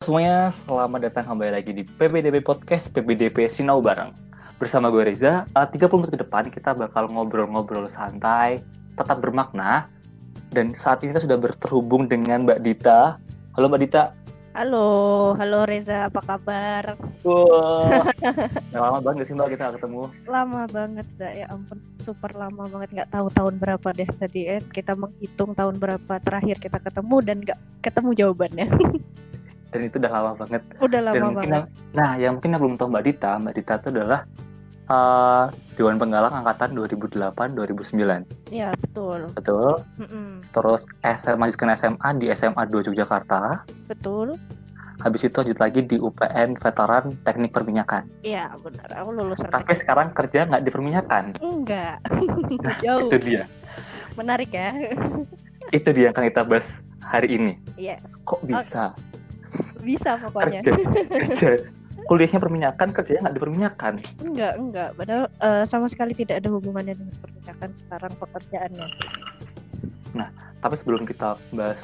semuanya, selamat datang kembali lagi di PBDP Podcast PBDP Sinau Bareng. Bersama gue Reza, uh, 30 menit ke depan kita bakal ngobrol-ngobrol santai, tetap bermakna. Dan saat ini kita sudah berterhubung dengan Mbak Dita. Halo Mbak Dita. Halo, halo Reza, apa kabar? Wah, udah lama banget gak sih Mbak kita nggak ketemu? Lama banget, Za. Ya ampun, super lama banget. Nggak tahu tahun berapa deh tadi. Eh, kita menghitung tahun berapa terakhir kita ketemu dan nggak ketemu jawabannya. Dan itu udah lama banget. Udah Dan lama mungkin banget. yang- nah, yang mungkin yang belum tahu Mbak Dita, Mbak Dita itu adalah uh, Dewan Penggalang Angkatan 2008-2009. Ya, betul. Betul. Mm-mm, Terus SMA lanjutkan SMA di SMA 2 Yogyakarta. betul. Habis itu lanjut lagi di UPN Veteran Teknik Perminyakan. Iya, benar. Aku lulusan Tapi sekarang kerja nggak di perminyakan. enggak. Nah, Jauh. Itu dia. Menarik ya. Itu dia yang akan kita bahas hari ini. Yes. Kok bisa Bisa pokoknya. kerja, kerja kuliahnya perminyakan, kerjanya nggak di perminyakan? Enggak, enggak. Padahal eh, sama sekali tidak ada hubungannya dengan pernikahan sekarang pekerjaannya. Tapi sebelum kita bahas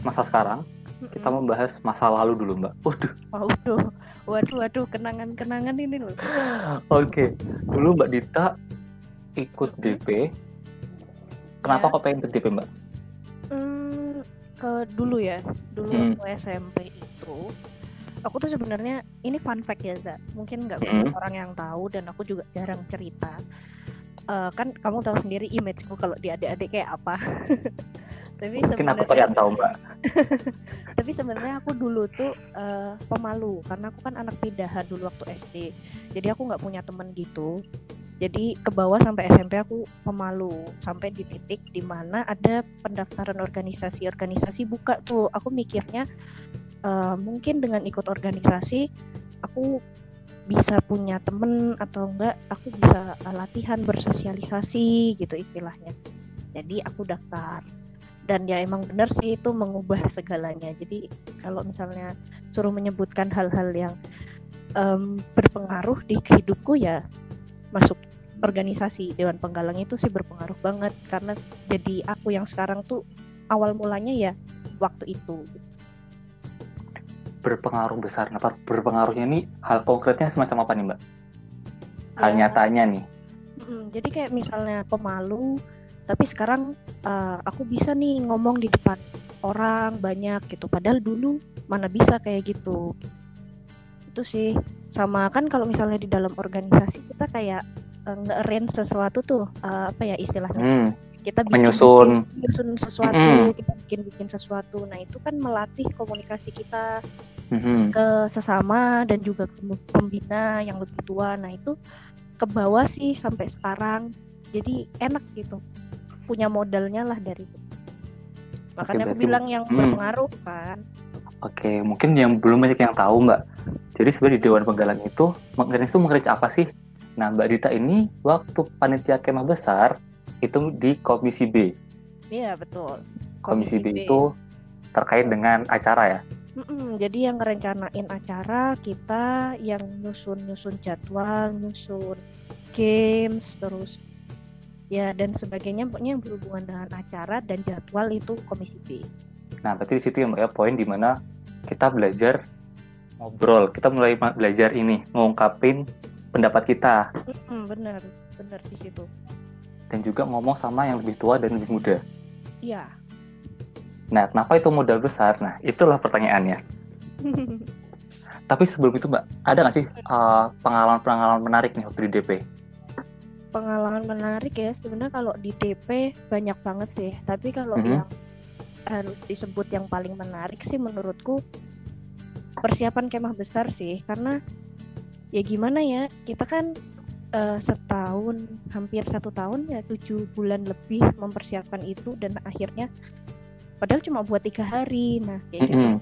masa sekarang, kita Mm-mm. membahas masa lalu dulu, Mbak. Waduh. Waduh, waduh, waduh, kenangan-kenangan ini loh. Oke. Dulu Mbak Dita ikut DP. Kenapa Ya. kok pengen ikut DP, Mbak? Hmm, ke dulu ya, dulu Hmm. SMP itu, aku tuh sebenarnya ini fun fact ya, Za. Mungkin nggak Hmm. banyak orang yang tahu dan aku juga jarang cerita. Eh, kan kamu tahu sendiri imageku kalau di adik-adik kayak apa. tapi Mungkin aku sebenarnya, yang tahu, Mbak. tapi sebenarnya aku dulu tuh eh, pemalu karena aku kan anak pindahan dulu waktu SD. Jadi aku nggak punya temen gitu. Jadi ke bawah sampai SMP aku pemalu sampai di titik di mana ada pendaftaran organisasi-organisasi buka tuh. Aku mikirnya eh, mungkin dengan ikut organisasi aku bisa punya temen atau enggak aku bisa eh, latihan bersosialisasi gitu istilahnya. Jadi aku daftar dan ya emang benar sih itu mengubah segalanya. Jadi kalau misalnya suruh menyebutkan hal-hal yang em, berpengaruh di hidupku ya masuk organisasi Dewan Penggalang itu sih berpengaruh banget karena jadi aku yang sekarang tuh awal mulanya ya waktu itu. Berpengaruh besar. Nah, berpengaruhnya ini hal konkretnya semacam apa nih, Mbak? Hal Ya, nyatanya nih. mm, jadi kayak misalnya pemalu, tapi sekarang eh, aku bisa nih ngomong di depan orang banyak gitu. Padahal dulu mana bisa kayak gitu. Itu sih sama kan kalau misalnya di dalam organisasi kita kayak eh, nge-arrange sesuatu tuh eh, apa ya istilahnya Hmm, kita bikin, Menyusun. bikin- menyusun sesuatu Mm-mm. kita bikin bikin sesuatu nah itu kan melatih komunikasi kita mhm. ke sesama dan juga ke pembina yang lebih tua nah itu ke bawah sih sampai sekarang jadi enak gitu punya modalnya lah dari situ makanya aku berarti- bilang yang Hmm. berpengaruh kan Oke, mungkin yang belum banyak yang tahu Mbak. Jadi sebenarnya di Dewan Penggalang itu, mengenai itu mengenai apa sih? Nah, Mbak Dita ini waktu panitia kemah besar itu di Komisi B. iya betul Komisi, B, itu terkait dengan acara ya. Mm-mm, jadi yang ngerencanain acara kita yang nyusun-nyusun jadwal, nyusun games, terus ya dan sebagainya pokoknya yang berhubungan dengan acara dan jadwal itu komisi B. Nah, berarti di situ ya Mbak ya poin di mana kita belajar ngobrol. Kita mulai belajar ini ngungkapin pendapat kita Mm-mm, bener, bener di situ. dan juga ngomong sama yang lebih tua dan lebih muda. Iya. Nah, kenapa itu modal besar? Nah, itulah pertanyaannya. Tapi sebelum itu Mbak, ada nggak sih uh, pengalaman-pengalaman menarik nih waktu di DP? Pengalaman menarik ya sebenarnya kalau di DP banyak banget sih. Tapi kalau Mhm. yang harus disebut yang paling menarik sih menurutku persiapan kemah besar sih karena ya gimana ya kita kan eh, setahun hampir satu tahun ya tujuh bulan lebih mempersiapkan itu dan akhirnya padahal cuma buat tiga hari nah kayak gitu Mm-mm.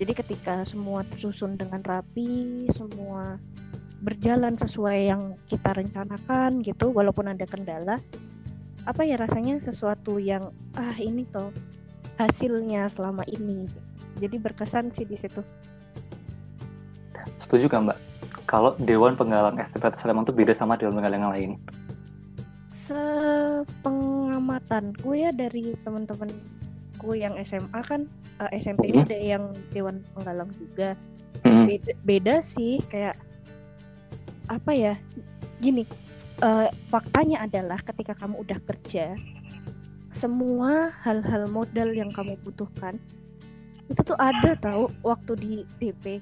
jadi ketika semua tersusun dengan rapi semua berjalan sesuai yang kita rencanakan gitu walaupun ada kendala apa ya rasanya sesuatu yang ah ini toh hasilnya selama ini jadi berkesan sih di situ Setuju gak Mbak? Kalau Dewan Penggalang STP Sleman itu beda sama Dewan Penggalang yang lain. sepengamatanku ya dari teman-temanku yang SMA kan eh, SMP Mhm. ada yang Dewan Penggalang juga. Mm-mm. Beda, beda sih kayak apa ya? Gini, eh, faktanya adalah ketika kamu udah kerja, semua hal-hal modal yang kamu butuhkan itu tuh ada tahu waktu di DP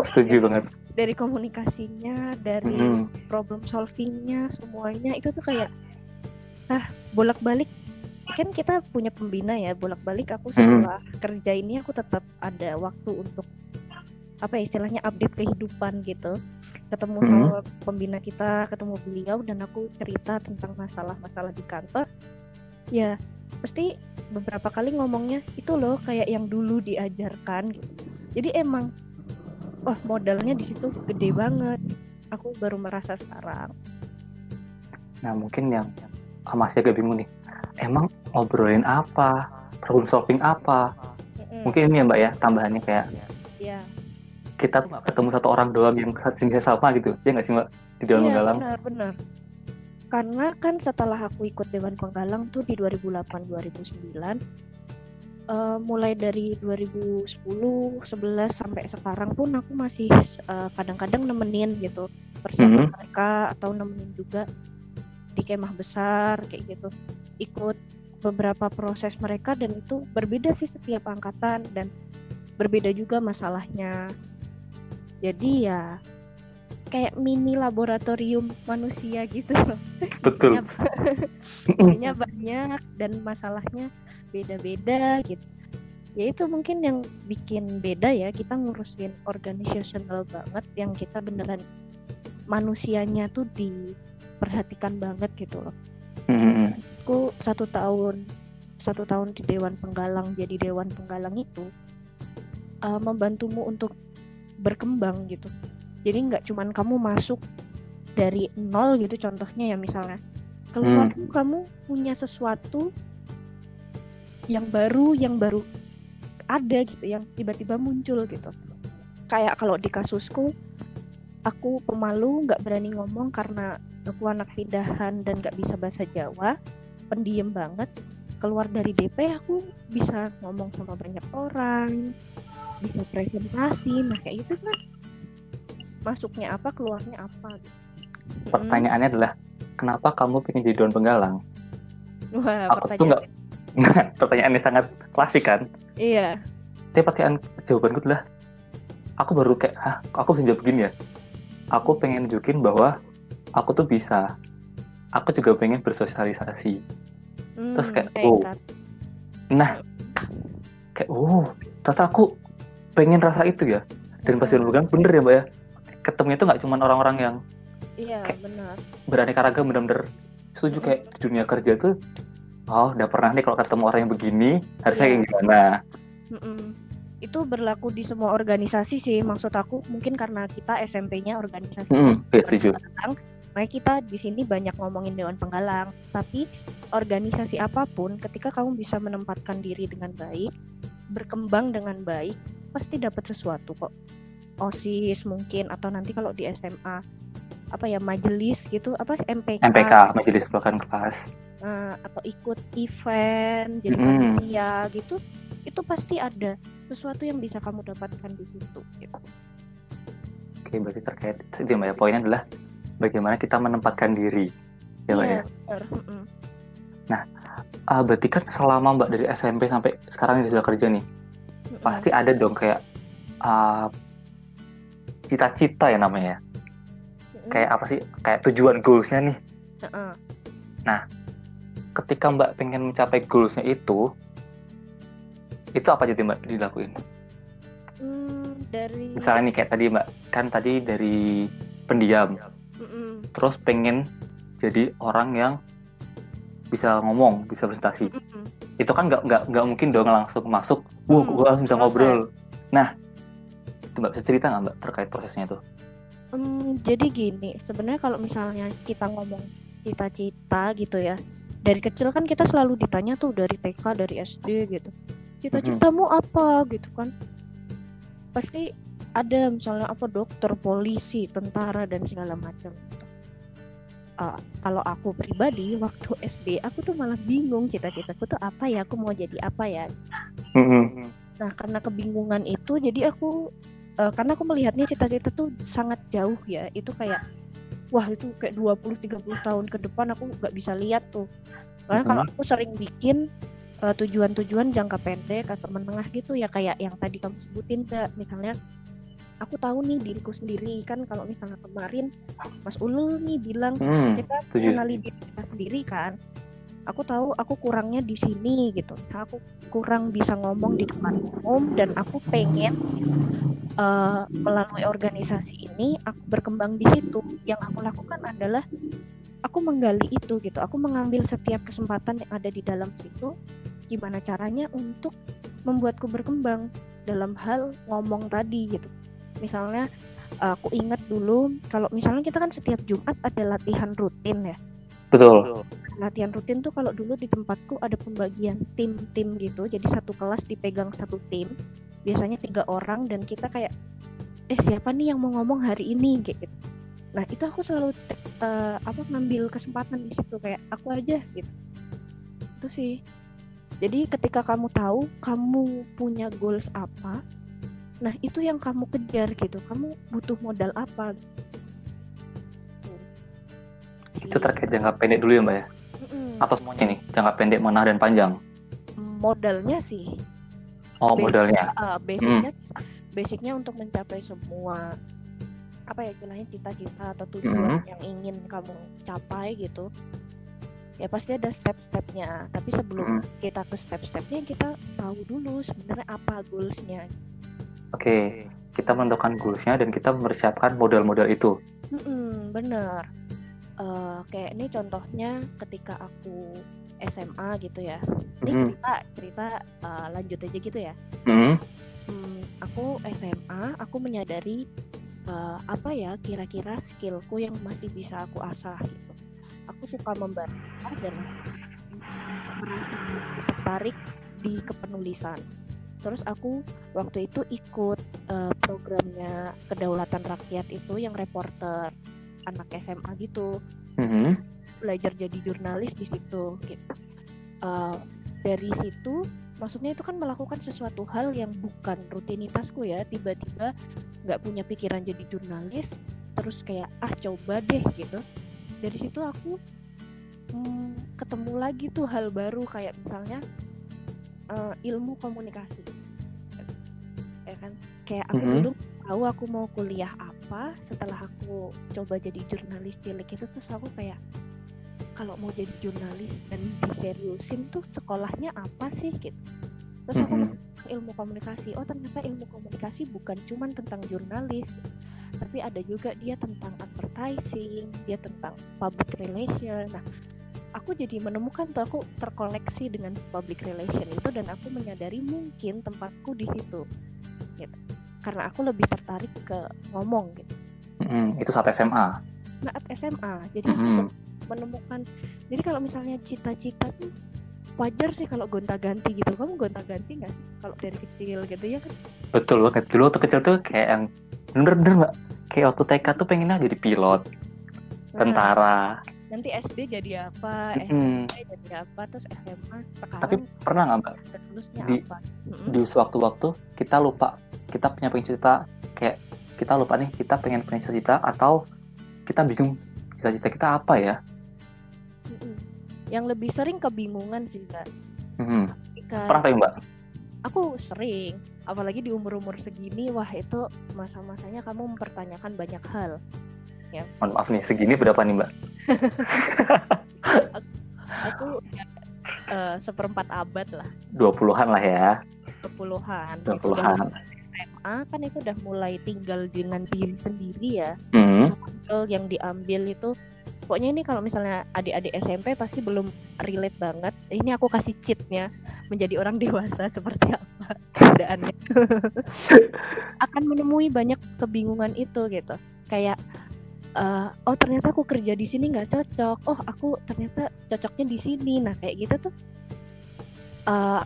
Setuju banget. dari komunikasinya, dari Mm-mm. problem solvingnya, semuanya itu tuh kayak ah bolak-balik kan kita punya pembina ya bolak-balik aku setelah kerja ini aku tetap ada waktu untuk apa ya, istilahnya update kehidupan gitu. Ketemu Mhm. sama pembina kita ketemu beliau dan aku cerita tentang masalah-masalah di kantor. Ya pasti beberapa kali ngomongnya itu loh kayak yang dulu diajarkan. Gitu jadi emang wah modalnya di situ gede banget. Aku baru merasa sekarang. Nah mungkin yang masih agak bingung nih. Emang ngobrolin apa? Problem solving apa? Mm-mm. Mungkin ini ya mbak ya tambahannya kayak ya kita tuh ketemu satu orang doang yang jenisnya sama gitu. Ya nggak sih mbak? Di dalam Iya, menggalang. benar benar karena kan setelah aku ikut Dewan Penggalang tuh di 2008 2009 eh, mulai dari 2010 11 sampai sekarang pun aku masih eh, kadang-kadang nemenin gitu persiapan Mhm. mereka atau nemenin juga di kemah besar kayak gitu. Ikut beberapa proses mereka dan itu berbeda sih setiap angkatan dan berbeda juga masalahnya. Jadi ya kayak mini laboratorium manusia gitu loh. Betul. Isinya banyak dan masalahnya beda-beda gitu. Ya itu mungkin yang bikin beda ya kita ngurusin organizational banget yang kita beneran manusianya tuh diperhatikan banget gitu loh. Mm-mm. aku satu tahun satu tahun di Dewan Penggalang jadi Dewan Penggalang itu uh, membantumu untuk berkembang gitu. Jadi nggak cuman kamu masuk dari nol gitu contohnya ya misalnya. Keluar tuh kamu punya sesuatu yang baru yang baru ada gitu yang tiba-tiba muncul gitu. Kayak kalau di kasusku aku pemalu nggak berani ngomong karena aku anak pindahan dan nggak bisa bahasa Jawa pendiam banget keluar dari DP aku bisa ngomong sama banyak orang bisa presentasi nah kayak itu kan masuknya apa keluarnya apa gitu. Pertanyaannya adalah kenapa kamu pengen jadi Dewan Penggalang? Wah, Aku tuh nggak- pertanyaan. Pertanyaannya sangat klasik kan? Iya. Tapi pertanyaan jawabanku adalah aku baru kayak, hah, aku bisa jawab begini ya? Aku pengen nunjukin bahwa aku tuh bisa. Aku juga pengen bersosialisasi. Hmm, Terus kayak, oh. Nah, kayak, oh, ternyata aku pengen rasa itu ya. Dan Hmm. Dewan Penggalang bener ya mbak ya. Ketemunya tuh nggak cuma orang-orang yang Iya, kayak- benar. beraneka ragam bener-bener setuju kayak di dunia kerja tuh oh udah pernah nih kalau ketemu orang yang begini harusnya Iya. kayak gimana Mm-mm. Itu berlaku di semua organisasi sih. Maksud aku mungkin karena kita SMP-nya organisasi Hmm, ya, setuju. penggalang, makanya kita di sini banyak ngomongin dewan penggalang. Tapi organisasi apa pun, ketika kamu bisa menempatkan diri dengan baik, berkembang dengan baik, pasti dapat sesuatu kok. OSIS mungkin atau nanti kalau di SMA apa ya majelis gitu apa MPK, MPK Majelis Pelakan Kelas eh, atau ikut event jadi Mm-mm. panitia gitu itu pasti ada sesuatu yang bisa kamu dapatkan di situ gitu. oke berarti terkait itu ya poinnya adalah bagaimana kita menempatkan diri ya mbak ya Iya, benar. Mm-mm. Ah, berarti kan selama mbak dari SMP sampai sekarang ini sudah kerja nih Mm-mm. pasti ada dong kayak ah, cita-cita ya namanya ya Mm-mm. kayak apa sih kayak tujuan goalsnya nih Heeh. ketika mbak pengen mencapai goalsnya itu itu apa jadi mbak dilakuin Hmm, dari misalnya nih kayak tadi mbak kan tadi dari pendiam Mm-mm. terus pengen jadi orang yang bisa ngomong bisa presentasi. Mm-mm. itu kan nggak nggak nggak mungkin dong langsung masuk wah gua langsung bisa ngobrol. nah itu mbak bisa cerita nggak mbak terkait prosesnya itu? Hmm, jadi gini, sebenarnya kalau misalnya kita ngomong cita-cita gitu ya, dari kecil kan kita selalu ditanya tuh dari TK, dari SD gitu, cita-citamu apa? gitu kan? Pasti ada misalnya apa dokter, polisi, tentara dan segala macam. Ah, kalau aku pribadi waktu SD aku tuh malah bingung cita-citaku tuh apa ya, aku mau jadi apa ya? Nah, karena kebingungan itu jadi aku uh, karena aku melihatnya cita-cita tuh sangat jauh ya. Itu kayak wah itu kayak 20 30 tahun ke depan aku nggak bisa lihat tuh. Karena kalau Mhm. aku sering bikin uh, tujuan-tujuan jangka pendek atau menengah gitu ya kayak yang tadi kamu sebutin misalnya aku tahu nih diriku sendiri kan kalau misalnya kemarin Mas Ulul nih bilang Hmm, kita mengenali diri kita sendiri kan aku tahu aku kurangnya di sini gitu. Aku kurang bisa ngomong di depan umum dan aku pengen eh, melalui organisasi ini aku berkembang di situ. Yang aku lakukan adalah aku menggali itu gitu. Aku mengambil setiap kesempatan yang ada di dalam situ gimana caranya untuk membuatku berkembang dalam hal ngomong tadi gitu misalnya aku ingat dulu kalau misalnya kita kan setiap Jumat ada latihan rutin ya. Betul. latihan rutin tuh kalau dulu di tempatku ada pembagian tim-tim gitu jadi satu kelas dipegang satu tim biasanya tiga orang dan kita kayak eh siapa nih yang mau ngomong hari ini? Kayak gitu. Nah itu aku selalu eh, apa ngambil kesempatan di situ kayak aku aja gitu. Itu sih. Jadi ketika kamu tahu kamu punya goals apa nah itu yang kamu kejar gitu kamu butuh modal apa Itu terkait jangka pendek dulu ya Mbak ya? Mm-mm. Atau semuanya nih, jangka pendek, menengah, dan panjang? modalnya sih Oh, Basic. modalnya. uh, basicnya basicnya untuk mencapai semua apa ya istilahnya cita-cita atau tujuan yang ingin kamu capai gitu ya pasti ada step-stepnya tapi sebelum kita ke step-stepnya kita tahu dulu sebenarnya apa goalsnya Oke, kita menentukan goalsnya dan kita mempersiapkan modal-modal itu. Mm-mm, bener Eh, kayak ini contohnya ketika aku SMA gitu ya ini Mhm. cerita cerita eh, lanjut aja gitu ya Hmm, Hmm, aku SMA, aku menyadari uh, apa ya kira-kira skillku yang masih bisa aku asah gitu. Aku suka membaca dan tertarik di kepenulisan. Terus aku waktu itu ikut uh, programnya kedaulatan rakyat itu yang reporter anak SMA gitu mhm. belajar jadi jurnalis di situ gitu. Uh, dari situ maksudnya itu kan melakukan sesuatu hal yang bukan rutinitasku ya tiba-tiba nggak punya pikiran jadi jurnalis terus kayak ah coba deh gitu dari situ aku mm, ketemu lagi tuh hal baru kayak misalnya uh, ilmu komunikasi. Ya kan? Kayak aku Mhm. dulu tahu aku mau kuliah apa setelah aku coba jadi jurnalis cilik itu terus aku kayak kalau mau jadi jurnalis dan diseriusin tuh sekolahnya apa sih? Gitu. Terus aku masuk ke ilmu komunikasi. Oh ternyata ilmu komunikasi bukan cuman tentang jurnalis. Tapi ada juga dia tentang advertising dia tentang public relation. Nah aku jadi menemukan tuh aku terkoneksi dengan public relation itu dan aku menyadari mungkin tempatku di situ gitu karena aku lebih tertarik ke ngomong gitu Mhm, Itu saat SMA. saat SMA jadi aku Mhm. menemukan jadi kalau misalnya cita-cita tuh wajar sih kalau gonta-ganti gitu kamu gonta-ganti nggak sih kalau dari kecil gitu ya kan Betul banget. Dulu waktu kecil tuh kayak yang bener-bener nggak kayak waktu TK tuh pengennya jadi pilot, Nah, tentara. Nanti SD jadi apa. SMP jadi apa terus SMA sekarang Tapi pernah nggak mbak di- apa di sewaktu-waktu kita lupa kita punya cita kayak kita lupa nih kita pengen punya cita-cita atau kita bingung cita-cita kita apa ya? Mm-mm. yang lebih sering kebingungan sih mbak. Ketika Pernah kayak mbak? aku sering apalagi di umur-umur segini wah itu masa-masanya kamu mempertanyakan banyak hal Mohon maaf nih segini berapa nih mbak? Aku ya, eh, seperempat abad lah. 20-an lah ya. kepuluhan 20-an. SMA kan itu udah mulai tinggal dengan diri sendiri ya. Skill yang diambil itu pokoknya ini kalau misalnya adik-adik SMP pasti belum relate banget. Ini aku kasih cheatnya menjadi orang dewasa seperti apa keadaannya. Akan menemui banyak kebingungan itu gitu. Kayak eh, oh ternyata aku kerja di sini nggak cocok. Oh aku ternyata cocoknya di sini. Nah kayak gitu tuh eh,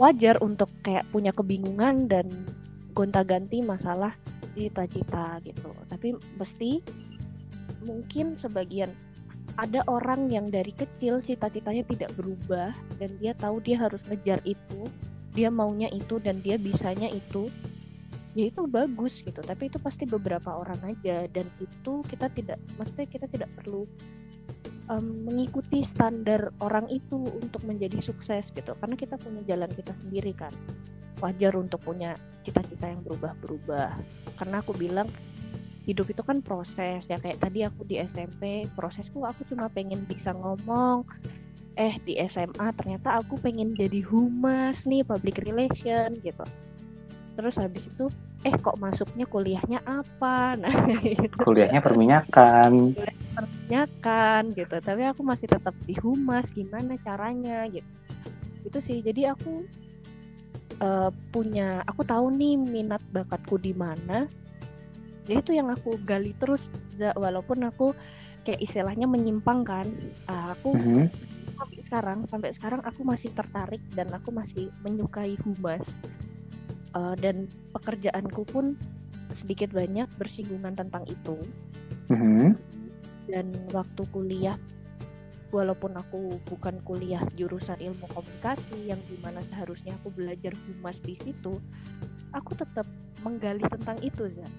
wajar untuk kayak punya kebingungan dan gonta-ganti masalah cita-cita gitu. Tapi mesti mungkin sebagian ada orang yang dari kecil cita-citanya tidak berubah dan dia tahu dia harus ngejar itu dia maunya itu dan dia bisanya itu ya itu bagus gitu tapi itu pasti beberapa orang aja dan itu kita tidak maksudnya kita tidak perlu um, mengikuti standar orang itu untuk menjadi sukses gitu karena kita punya jalan kita sendiri kan. Wajar untuk punya cita-cita yang berubah-berubah. Karena aku bilang hidup itu kan proses ya kayak tadi aku di SMP prosesku aku cuma pengen bisa ngomong eh di SMA ternyata aku pengen jadi humas nih public relation gitu terus habis itu eh kok masuknya kuliahnya apa? Nah gitu. kuliahnya perminyakan. Perminyakan gitu. Tapi aku masih tetap di humas gimana caranya gitu. Itu sih. Jadi aku uh, punya aku tahu nih minat bakatku di mana. Jadi itu yang aku gali terus walaupun aku kayak istilahnya menyimpang kan. Uh, aku mm -hmm. sampai sekarang sampai sekarang aku masih tertarik dan aku masih menyukai humas uh, dan pekerjaanku pun sedikit banyak bersinggungan tentang itu. Mm-hmm. dan waktu kuliah walaupun aku bukan kuliah jurusan ilmu komunikasi yang di mana seharusnya aku belajar humas di situ aku tetap menggali tentang itu Zan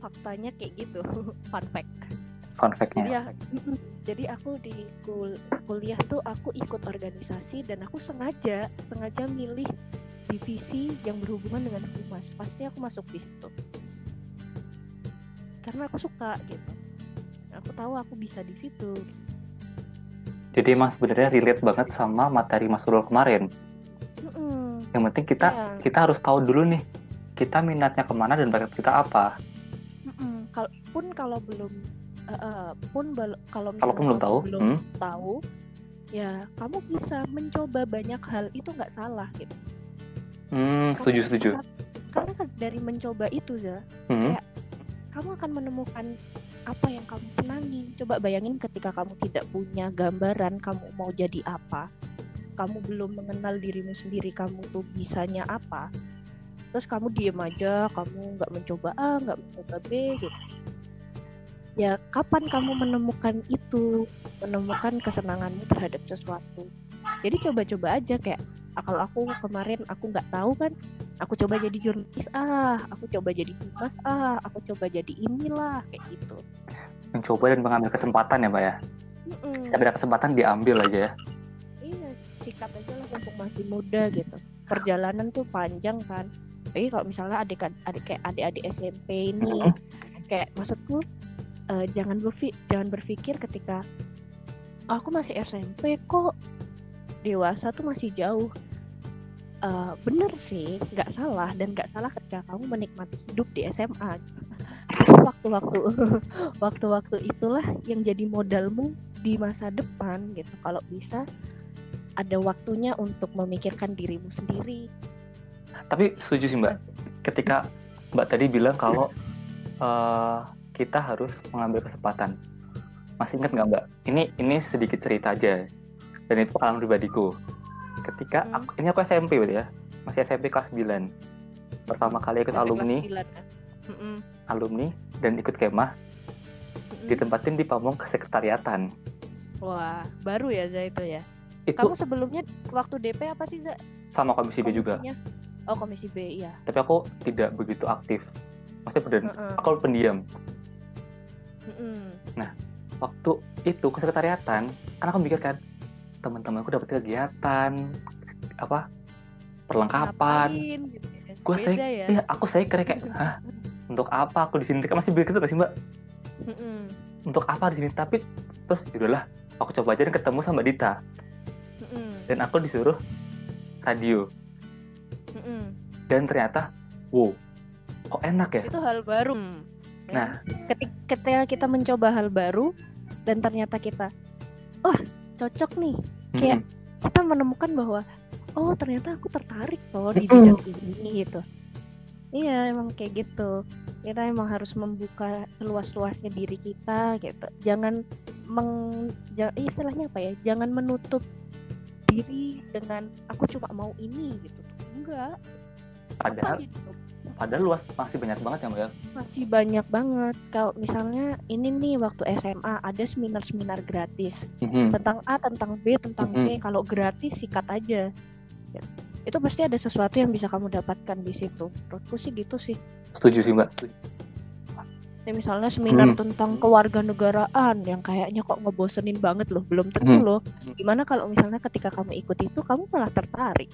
faktanya kayak gitu. Fun fact. Fun factnya. Ya jadi aku di kul kuliah tuh aku ikut organisasi dan aku sengaja sengaja milih divisi yang berhubungan dengan humas pasti aku masuk di situ karena aku suka gitu aku tahu aku bisa di situ jadi emang sebenarnya relate banget sama materi Mas Rul kemarin mm-hmm. yang penting kita yeah. kita harus tahu dulu nih kita minatnya ke mana dan bakat kita apa mm-hmm. Kal- pun kalau belum uh, uh, pun bel- kalau misalnya belum tahu belum hmm? tahu ya kamu bisa mencoba banyak hal itu nggak salah gitu Hmm, setuju setuju. Karena, kan dari mencoba itu ya, hmm. kayak kamu akan menemukan apa yang kamu senangi. Coba bayangin ketika kamu tidak punya gambaran kamu mau jadi apa, kamu belum mengenal dirimu sendiri, kamu tuh bisanya apa. Terus kamu diem aja, kamu nggak mencoba A, nggak mencoba B gitu. Ya kapan kamu menemukan itu, menemukan kesenanganmu terhadap sesuatu. Jadi coba-coba aja kayak Ah, kalau aku kemarin aku nggak tahu kan aku coba jadi jurnalis ah aku coba jadi humas ah aku coba jadi inilah kayak gitu. Mencoba dan mengambil kesempatan ya mbak ya? Mm ada kesempatan diambil aja ya? Iya sikat aja lah untuk masih muda gitu. Perjalanan tuh panjang kan. Tapi kalau misalnya adik adik kayak adik-adik SMP ini kayak maksudku uh, jangan berpikir jangan berpikir ketika oh, aku masih SMP kok. Dewasa tuh masih jauh uh, bener sih nggak salah dan nggak salah ketika kamu menikmati hidup di SMA waktu-waktu waktu-waktu itulah yang jadi modalmu di masa depan gitu. Kalau bisa ada waktunya untuk memikirkan dirimu sendiri. Tapi setuju sih mbak. Ketika mbak tadi bilang kalau uh, kita harus mengambil kesempatan. Masih ingat nggak mbak? Ini ini sedikit cerita aja dan itu pengalaman pribadiku ketika hmm. aku, ini aku SMP berarti ya masih SMP kelas 9 pertama kali ikut SMP alumni. hmm. alumni dan ikut kemah. Hmm. ditempatin di pamong kesekretariatan. Wah baru ya Za itu ya? Itu, kamu sebelumnya waktu DP apa sih Za? sama komisi B juga. Oh komisi B iya. Tapi aku tidak begitu aktif. Maksudnya pen -hmm. aku pendiam. -hmm. nah waktu itu kesekretariatan kan aku mikir kan teman-temanku dapat kegiatan apa perlengkapan. Gitu ya. gue saya ya? iya aku saya kayak hah untuk apa? Aku di sini. Masih begitu gak sih mbak? Mm -mm. untuk apa di sini? Tapi terus yaudahlah aku coba aja dan ketemu sama Dita. Mm -mm. dan aku disuruh radio. Mm -mm. dan ternyata wow kok enak ya? Itu hal baru. Nah. Ketika kita mencoba hal baru dan ternyata kita oh cocok nih. Kayak hmm. kita menemukan bahwa oh ternyata aku tertarik loh di bidang ini gitu. Iya emang kayak gitu. Kita emang harus membuka seluas-luasnya diri kita gitu. Jangan meng istilahnya apa ya? Jangan menutup diri dengan aku cuma mau ini gitu. Enggak. Padahal gitu? Padahal luas masih banyak banget ya Mbak ya? Masih banyak banget. Kalau misalnya ini nih waktu SMA ada seminar-seminar gratis mm-hmm. tentang A, tentang B, tentang mm-hmm. C. Kalau gratis sikat aja. itu pasti ada sesuatu yang bisa kamu dapatkan di situ menurutku sih gitu sih Setuju sih mbak. ya misalnya seminar Hmm. tentang kewarganegaraan yang kayaknya kok ngebosenin banget loh belum tentu Hmm. loh gimana kalau misalnya ketika kamu ikut itu kamu malah tertarik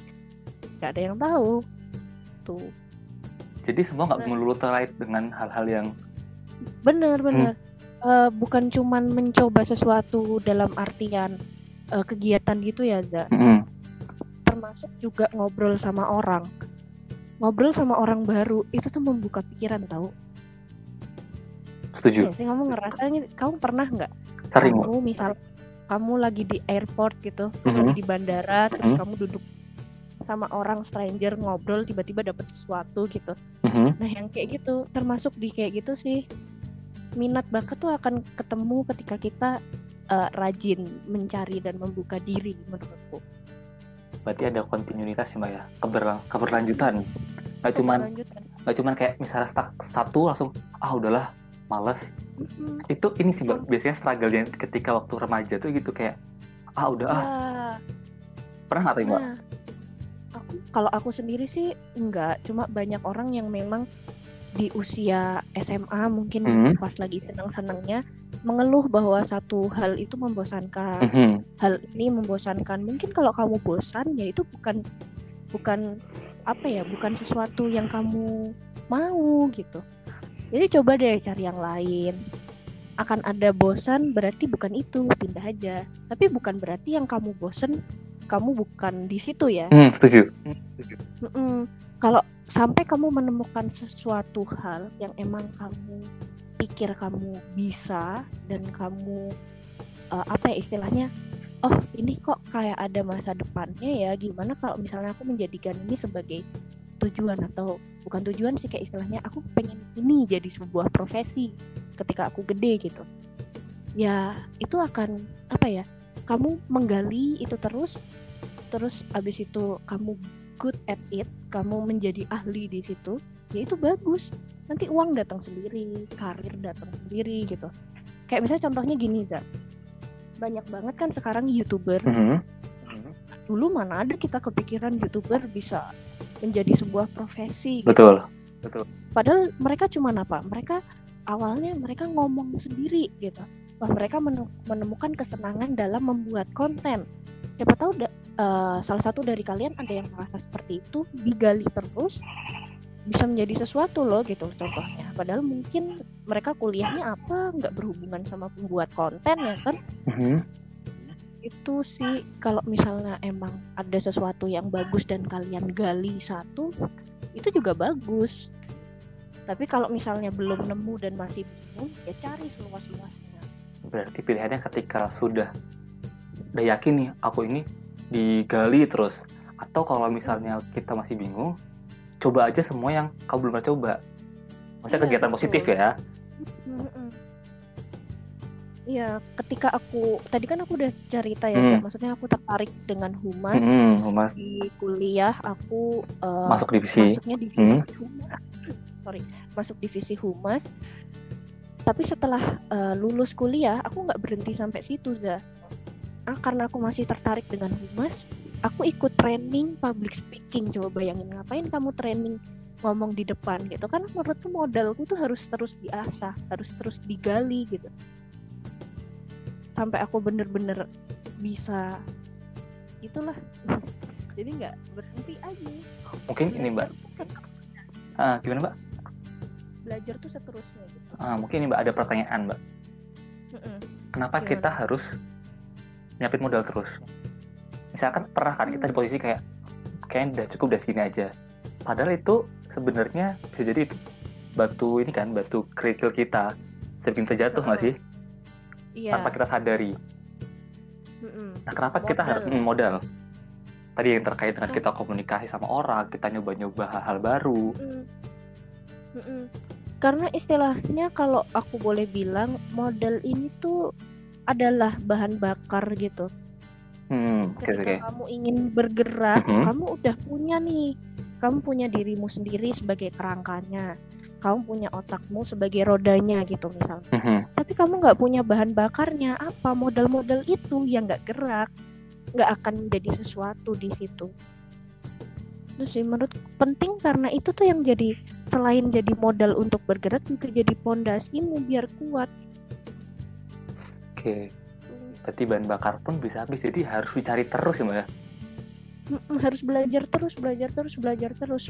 nggak ada yang tahu tuh Jadi semua nggak melulu terkait dengan hal-hal yang bener bener. Eh, bukan cuman mencoba sesuatu dalam artian eh, kegiatan gitu ya Za. Mm-mm. termasuk juga ngobrol sama orang. Ngobrol sama orang baru itu tuh membuka pikiran tahu setuju. ya sih kamu ngerasanya kamu pernah nggak? Kamu misal kamu lagi di airport gitu Mhm. lagi di bandara terus Mhm. kamu duduk sama orang stranger ngobrol tiba-tiba dapat sesuatu gitu Mhm. nah yang kayak gitu termasuk di kayak gitu sih minat bakat tuh akan ketemu ketika kita eh, rajin mencari dan membuka diri menurutku Berarti ada kontinuitas ya mbak ya, Keberlang- keberlanjutan. Nggak cuman Lanjutan. nggak cuman kayak misalnya stuck satu langsung ah udahlah males. Mm-mm. Itu ini sih mbak biasanya struggle-nya ketika waktu remaja tuh gitu kayak ah udah ah Ya, pernah nggak tuh mbak? Nah, kalau aku sendiri sih enggak, cuma banyak orang yang memang di usia SMA mungkin Hmm. pas lagi senang-senangnya mengeluh bahwa satu hal itu membosankan, Mhm. hal ini membosankan. Mungkin kalau kamu bosan ya itu bukan bukan apa ya, bukan sesuatu yang kamu mau gitu. Jadi coba deh cari yang lain. Akan ada bosan berarti bukan itu, pindah aja. Tapi bukan berarti yang kamu bosan kamu bukan di situ ya. Hmm, setuju. Mm-mm. Kalau sampai kamu menemukan sesuatu hal yang emang kamu pikir kamu bisa dan kamu eh, apa ya istilahnya, oh ini kok kayak ada masa depannya ya. Gimana kalau misalnya aku menjadikan ini sebagai tujuan atau bukan tujuan sih kayak istilahnya aku pengen ini jadi sebuah profesi ketika aku gede gitu. Ya itu akan apa ya? Kamu menggali itu terus, terus abis itu kamu good at it, kamu menjadi ahli di situ, ya itu bagus. Nanti uang datang sendiri, karir datang sendiri gitu. Kayak misalnya contohnya gini, Za. Banyak banget kan sekarang YouTuber. Mhm. Dulu mana ada kita kepikiran YouTuber bisa menjadi sebuah profesi gitu. Betul. Padahal mereka cuma apa? Mereka awalnya mereka ngomong sendiri gitu. Wah, mereka mene- menemukan kesenangan dalam membuat konten. Siapa tahu da- eh, salah satu dari kalian ada yang merasa seperti itu, digali terus bisa menjadi sesuatu loh gitu contohnya. Padahal mungkin mereka kuliahnya apa nggak berhubungan sama pembuat konten ya kan? Mhm. Itu sih kalau misalnya emang ada sesuatu yang bagus dan kalian gali satu, itu juga bagus. Tapi kalau misalnya belum nemu dan masih bingung, ya cari seluas-luasnya. Berarti pilihannya ketika sudah udah yakin nih aku ini digali terus atau kalau misalnya kita masih bingung coba aja semua yang kamu belum pernah coba maksudnya Iya, kegiatan betul. positif ya. Iya, ketika aku tadi kan aku udah cerita ya, Hmm. Maksudnya aku tertarik dengan humas Mhm, Mas di kuliah, aku eh, masuk divisi masuknya divisi Hmm. humas. Sorry, masuk divisi humas. Tapi setelah eh, lulus kuliah, aku nggak berhenti sampai situ, za. Ah, karena aku masih tertarik dengan humas, aku ikut training public speaking. Coba bayangin ngapain kamu training ngomong di depan gitu kan menurutku modalku tuh harus terus diasah, harus terus digali gitu. Sampai aku bener-bener bisa itulah. Jadi nggak berhenti aja. mungkin ini mbak. Ah, gimana mbak Belajar tuh seterusnya gitu. Ah, mungkin ini mbak ada pertanyaan mbak Mm-mm. kenapa Gimana? kita harus nyiapin modal terus misalkan pernah kan kita di Hmm. posisi kayak kayaknya udah cukup udah segini aja padahal itu sebenarnya bisa jadi itu batu ini kan batu kerikil kita bisa bikin terjatuh nggak sih Iya. tanpa kita sadari mm-mm. Nah, kenapa kita Modal. harus mm, modal? Tadi yang terkait dengan kita komunikasi sama orang, kita nyoba-nyoba hal-hal baru. Mm. Karena istilahnya kalau aku boleh bilang model ini tuh adalah bahan bakar gitu. Hmm, Ketika oke. kamu ingin bergerak, Mhm. kamu udah punya nih, kamu punya dirimu sendiri sebagai kerangkanya, kamu punya otakmu sebagai rodanya gitu misalnya. Mhm. Tapi kamu nggak punya bahan bakarnya, apa modal-modal itu yang nggak gerak, nggak akan menjadi sesuatu di situ. Itu sih menurut penting karena itu tuh yang jadi selain jadi modal untuk bergerak juga jadi pondasimu biar kuat. Oke. Berarti bahan bakar pun bisa habis jadi harus dicari terus ya mbak ya? Harus belajar terus belajar terus belajar terus.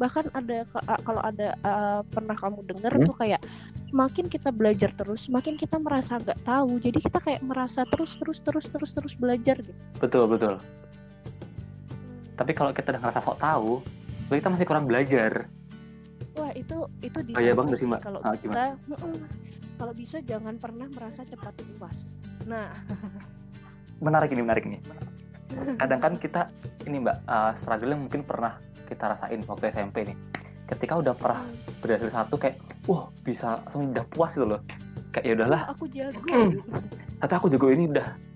Bahkan ada kalau ada uh, pernah kamu dengar Hmm? tuh kayak semakin kita belajar terus semakin kita merasa nggak tahu. Jadi kita kayak merasa terus terus terus terus terus belajar gitu. Betul betul tapi kalau kita udah ngerasa sok tahu kita masih kurang belajar. Wah itu itu di Oh iya banget sih, Mbak. kalau Ah, kita kalau bisa jangan pernah merasa cepat puas. Nah. Menarik ini menarik nih kadang kan kita ini mbak uh, struggle yang mungkin pernah kita rasain waktu SMP nih. Ketika udah pernah berhasil satu kayak wah bisa langsung udah puas gitu loh. Kayak ya udahlah. Aku jago. Hmm. kata aku jago ini udah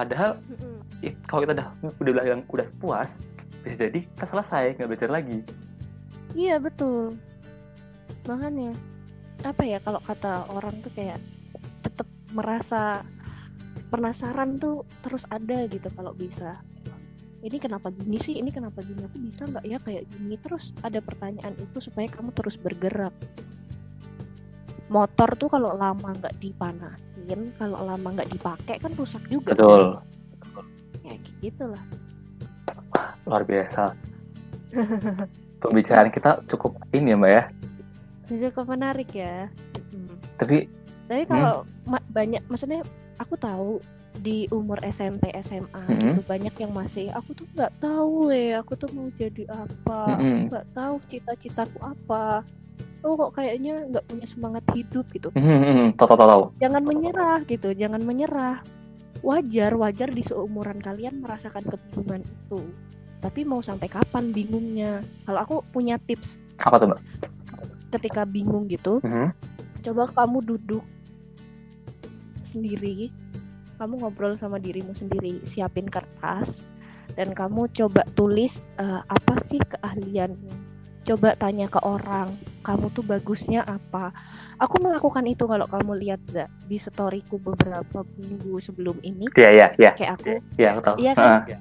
padahal Mm-mm. i- kalau kita udah udah bilang udah puas bisa jadi kita selesai nggak belajar lagi Iya betul. Makanya apa ya kalau kata orang tuh kayak tetap merasa penasaran tuh terus ada gitu kalau bisa. Ini kenapa gini sih? Ini kenapa gini? Aku bisa nggak ya kayak gini? Terus ada pertanyaan itu supaya kamu terus bergerak. Motor tuh kalau lama nggak dipanasin, kalau lama nggak dipakai kan rusak juga. betul Ya gitu lah. luar biasa pembicaraan kita cukup ini ya mbak ya Cukup menarik ya. Mm. tapi Tapi kalau ma- banyak, maksudnya aku tahu di umur SMP SMA Mm-mm. gitu banyak yang masih aku tuh nggak tahu ya aku tuh mau jadi apa, aku Mm-mm. nggak tahu cita-citaku apa. Oh kok kayaknya nggak punya semangat hidup gitu. hmm, tahu tahu tahu Jangan menyerah gitu, jangan menyerah. Wajar, wajar di seumuran kalian merasakan kebingungan itu. Tapi mau sampai kapan bingungnya? Kalau aku punya tips apa tuh mbak ketika bingung gitu, Mhm. coba kamu duduk sendiri kamu ngobrol sama dirimu sendiri siapin kertas dan kamu coba tulis eh, apa sih keahlianmu coba tanya ke orang kamu tuh bagusnya apa. Aku melakukan itu kalau kamu lihat Za, di storyku beberapa minggu sebelum ini. Iya iya iya. Kayak aku. Iya tahu. Iya kan? Heeh.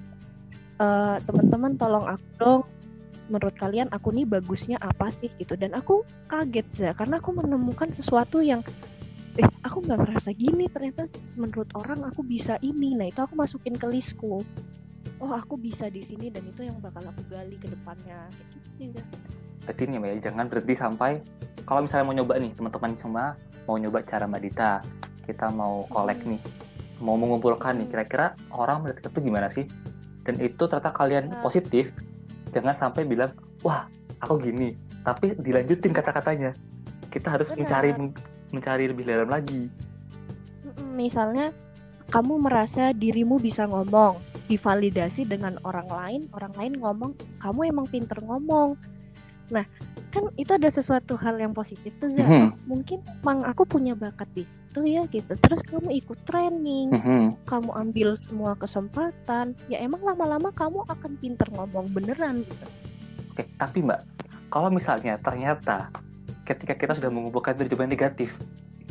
eh, teman-teman tolong aku dong. Menurut kalian aku nih bagusnya apa sih gitu. Dan aku kaget za karena aku menemukan sesuatu yang eh aku nggak merasa gini ternyata menurut orang aku bisa ini. Nah itu aku masukin ke listku. Oh aku bisa di sini dan itu yang bakal aku gali ke depannya. Kayak gitu sih Za. Berarti nih ya jangan berhenti sampai kalau misalnya mau nyoba nih teman-teman cuma mau nyoba cara mbak Dita. Kita mau collect nih mau mengumpulkan nih kira-kira orang melihat kita tuh gimana sih? Dan itu ternyata kalian Nah. positif jangan sampai bilang wah aku gini. Tapi dilanjutin kata-katanya. Kita harus Benar. mencari mencari lebih dalam lagi. Misalnya kamu merasa dirimu bisa ngomong divalidasi dengan orang lain orang lain ngomong kamu emang pinter ngomong nah kan itu ada sesuatu hal yang positif tuh Za. Mhm, mungkin emang aku punya bakat di situ ya gitu terus kamu ikut training mhm. kamu ambil semua kesempatan ya emang lama-lama kamu akan pinter ngomong beneran gitu oke tapi mbak kalau misalnya ternyata ketika kita sudah mengumpulkan itu jawaban negatif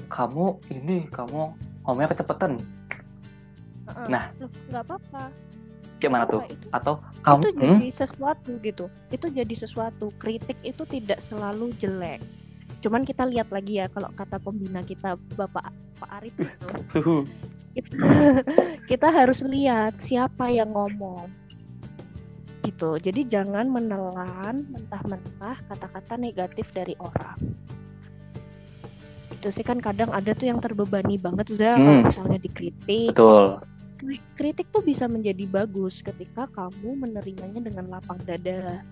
kamu ini kamu ngomongnya kecepatan Heeh. Nah. Nggak apa-apa gimana tuh? Itu? Atau kamu itu hmm? jadi sesuatu gitu. Itu jadi sesuatu. Kritik itu tidak selalu jelek. Cuman kita lihat lagi ya kalau kata pembina kita bapak Pak Arif itu. Kita, kita harus lihat siapa yang ngomong. Gitu. Jadi jangan menelan mentah-mentah kata-kata negatif dari orang. Itu sih kan kadang ada tuh yang terbebani banget Za kalau Hmm. misalnya dikritik. Betul kritik tuh bisa menjadi bagus ketika kamu menerimanya dengan lapang dada.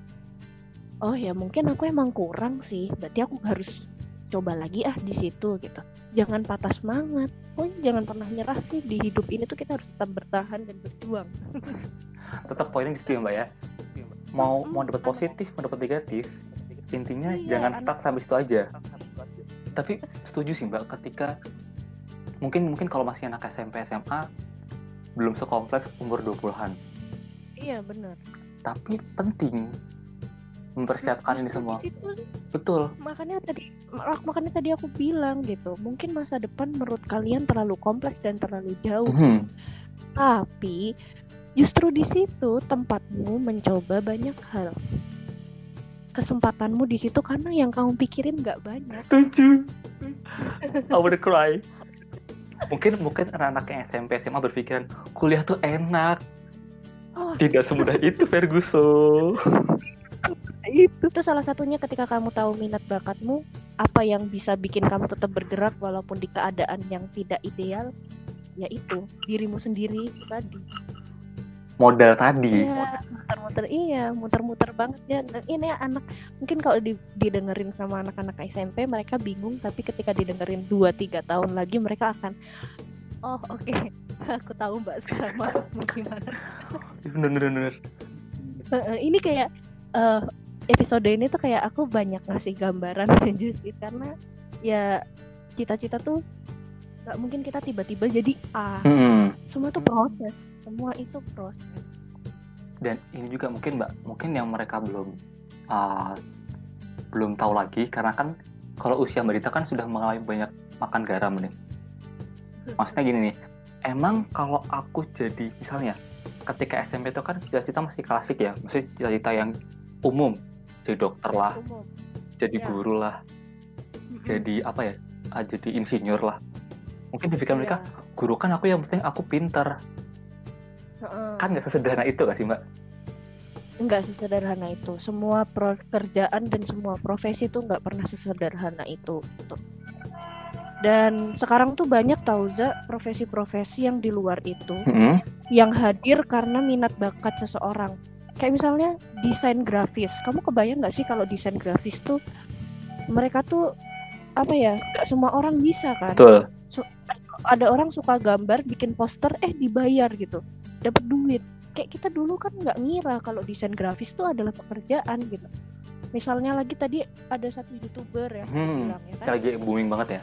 Oh ya mungkin aku emang kurang sih, berarti aku harus coba lagi ah di situ gitu. Jangan patah semangat. Oh jangan pernah nyerah sih di hidup ini tuh kita harus tetap bertahan dan berjuang. tetap poinnya di situ ya mbak ya mau mau dapat positif mau dapat negatif intinya Iya, jangan anak- stuck sampai situ aja tapi setuju sih mbak ketika mungkin mungkin kalau masih anak SMP SMA belum sekompleks umur 20-an Iya benar. tapi penting mempersiapkan ini Justru semua di situ betul makanya tadi mak- makanya tadi aku bilang gitu mungkin masa depan menurut kalian terlalu kompleks dan terlalu jauh Mhm. tapi justru di situ tempatmu mencoba banyak hal kesempatanmu di situ karena yang kamu pikirin nggak banyak Setuju. I wanna cry. Mungkin mungkin anak-anak yang SMP SMA berpikiran kuliah tuh enak. Oh. Tidak semudah itu Ferguson. itu tuh salah satunya ketika kamu tahu minat bakatmu apa yang bisa bikin kamu tetap bergerak walaupun di keadaan yang tidak ideal yaitu dirimu sendiri itu tadi Modal tadi. Iya, muter-muter iya, muter-muter banget ya. Dan ini anak mungkin kalau di- didengerin sama anak-anak SMP mereka bingung, tapi ketika didengerin 2 3 tahun lagi mereka akan Oh, oke. Aku tahu Mbak sekarang maksudmu gimana. Bener bener bener. Heeh, ini kayak eh, episode ini tuh kayak aku banyak ngasih gambaran aja sih karena ya cita-cita tuh nggak mungkin kita tiba-tiba jadi A. Hmm. Semua tuh proses, semua itu proses. Dan ini juga mungkin mbak, mungkin yang mereka belum uh, belum tahu lagi karena kan kalau usia mbak Dita kan sudah mengalami banyak makan garam nih. Maksudnya gini nih, emang kalau aku jadi misalnya ketika SMP itu kan cita-cita masih klasik ya, maksudnya cita-cita yang umum, jadi dokter lah, Umum. jadi Ya. guru lah, jadi apa ya, ah, jadi insinyur lah. Mungkin di pikiran mereka, Iya. guru kan aku yang penting aku pinter, Heeh. kan nggak sesederhana itu gak sih mbak? nggak sesederhana itu semua pekerjaan dan semua profesi tuh nggak pernah sesederhana itu gitu. dan sekarang tuh banyak tau za profesi-profesi yang di luar itu Mm-mm. yang hadir karena minat bakat seseorang kayak misalnya desain grafis kamu kebayang nggak sih kalau desain grafis tuh mereka tuh apa ya nggak semua orang bisa kan Betul. ada orang suka gambar bikin poster eh dibayar gitu dapat duit. Kayak kita dulu kan nggak ngira kalau desain grafis itu adalah pekerjaan gitu. Misalnya lagi tadi ada satu youtuber yang Hmm, bilang ya kan Lagi booming banget ya.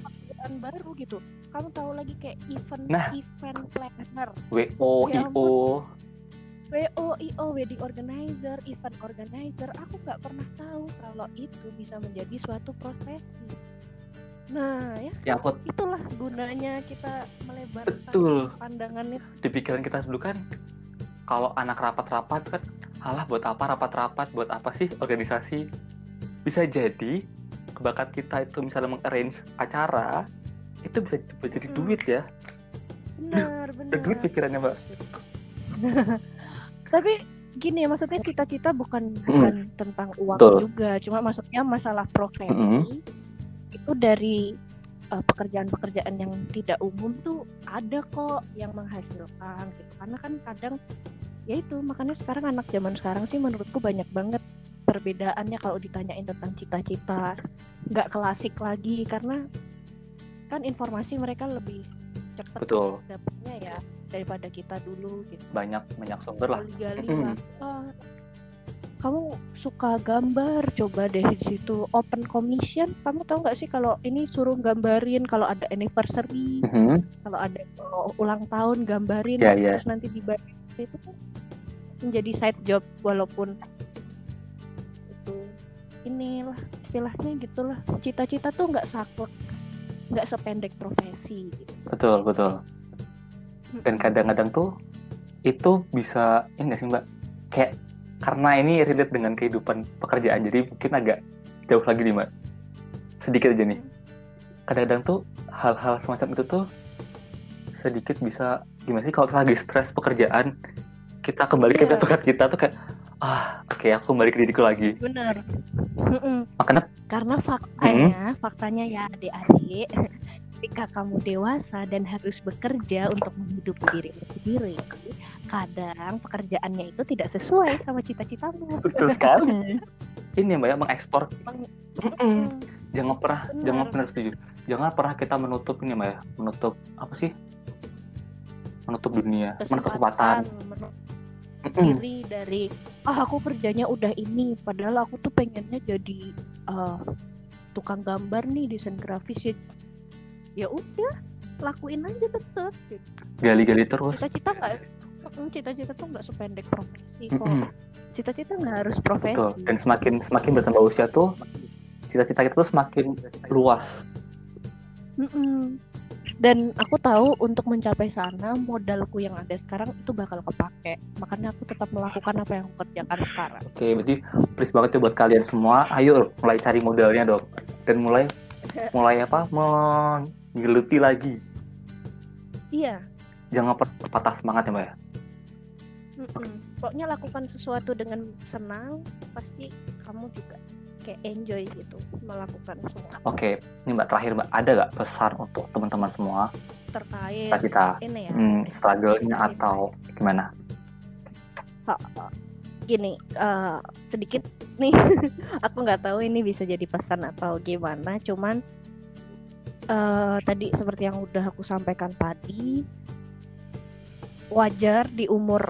pekerjaan baru gitu. Kamu tahu lagi kayak event Nah. event planner. WO, Ya IO, WO, IO, wedding organizer, event organizer, aku nggak pernah tahu kalau itu bisa menjadi suatu profesi. Nah, ya. Yang aku itulah gunanya kita melebarkan betul. pandangannya di pikiran kita dulu kan kalau anak rapat-rapat kan alah buat apa rapat-rapat? Buat apa sih organisasi? Bisa jadi bakat kita itu misalnya mengarrange acara itu bisa jadi Hmm. duit ya. Benar benar. duit pikirannya mbak. Tapi gini ya maksudnya cita-cita bukan bukan tentang uang Betul. juga cuma maksudnya masalah profesi itu dari eh, pekerjaan-pekerjaan yang tidak umum tuh ada kok yang menghasilkan gitu. Karena kan kadang ya itu makanya sekarang anak zaman sekarang sih menurutku banyak banget perbedaannya kalau ditanyain tentang cita-cita. Nggak klasik lagi karena kan informasi mereka lebih cepat Betul. dapatnya ya daripada kita dulu gitu. Banyak banyak sumber lah. Gali-gali lah. Ah, kamu suka gambar, coba deh di situ open commission. Kamu tahu nggak sih kalau ini suruh gambarin kalau ada anniversary, Mhm. kalau ada ulang tahun gambarin, Ya, ya. terus nanti dibayar itu kan menjadi side job walaupun itu inilah istilahnya gitulah. Cita-cita tuh nggak saklek, nggak sependek profesi. Gitu. betul betul dan kadang-kadang tuh itu bisa ini nggak sih mbak kayak karena ini relate dengan kehidupan pekerjaan jadi mungkin agak jauh lagi nih mbak sedikit aja nih kadang-kadang tuh hal-hal semacam itu tuh sedikit bisa gimana sih kalau lagi stres pekerjaan kita kembali ke Iya. bakat kita tuh kayak ah oke aku kembali ke diriku lagi Bener. Mm-mm. makanya Karena faktanya, faktanya ya adik-adik, ketika kamu dewasa dan harus bekerja untuk menghidupi dirimu sendiri, kadang pekerjaannya itu tidak sesuai sama cita-citamu. betul sekali ini ya mbak ya mengekspor. Hmm, jangan pernah Benar. jangan pernah setuju jangan pernah kita menutup ini mbak ya menutup apa sih menutup dunia menutup kesempatan menutup diri dari ah aku kerjanya udah ini, padahal aku tuh pengennya jadi eh, tukang gambar nih desain grafis ya. Ya udah, lakuin aja tetep. gitu. gali-gali terus cita-cita nggak Mm, cita-cita tuh nggak sependek profesi kok Mm-mm. cita-cita nggak harus profesi Betul. dan semakin semakin bertambah usia tuh cita-cita kita tuh semakin luas Mm-mm. dan aku tahu untuk mencapai sana modalku yang ada sekarang itu bakal kepake makanya aku tetap melakukan apa yang aku kerjakan sekarang Oke, berarti please banget ya buat kalian semua. Ayo mulai cari modalnya dong. Dan mulai mulai apa? Menggeluti lagi. iya Jangan pat- patah semangat ya, Mbak ya. Mm-mm. pokoknya lakukan sesuatu dengan senang pasti kamu juga kayak enjoy gitu melakukan semua. Oke, ini Mbak terakhir Mbak, ada nggak pesan untuk teman-teman semua? Terkait kita kita ini ya? hmm, struggle-nya atau gimana? gini eh, sedikit nih. Aku nggak tahu ini bisa jadi pesan atau gimana cuman eh, tadi seperti yang udah aku sampaikan tadi wajar di umur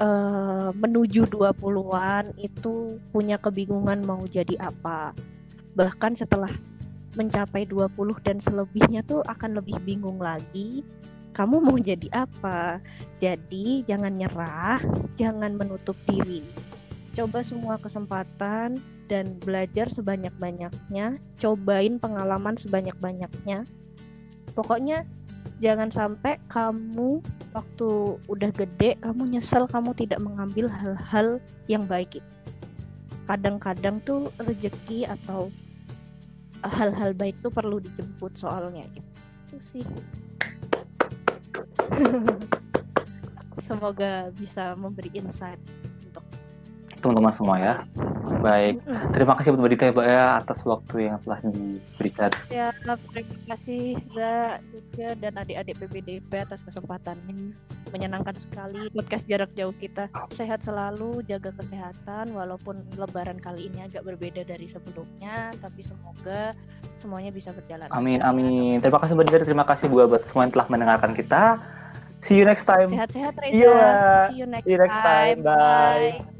eh, menuju 20-an itu punya kebingungan mau jadi apa bahkan setelah mencapai 20 dan selebihnya tuh akan lebih bingung lagi kamu mau jadi apa jadi jangan nyerah jangan menutup diri. Coba semua kesempatan dan belajar sebanyak-banyaknya, cobain pengalaman sebanyak-banyaknya. Pokoknya jangan sampai kamu waktu udah gede kamu nyesel kamu tidak mengambil hal-hal yang baik itu. Kadang-kadang tuh rezeki atau hal-hal baik tuh perlu dijemput soalnya gitu sih. semoga bisa memberi insight Teman-teman semua ya. Baik, terima kasih buat Mbak Dita ya, Mbak ya atas waktu yang telah diberikan. ya terima kasih Za juga dan adik-adik PPDP atas kesempatannya menyenangkan sekali podcast jarak jauh kita sehat selalu jaga kesehatan walaupun lebaran kali ini agak berbeda dari sebelumnya tapi semoga semuanya bisa berjalan Amin, amin. Terima kasih Mbak terima kasih buat buat semua yang telah mendengarkan kita. See you next time. sehat-sehat Reza Iya. see you next, See you next time. Bye.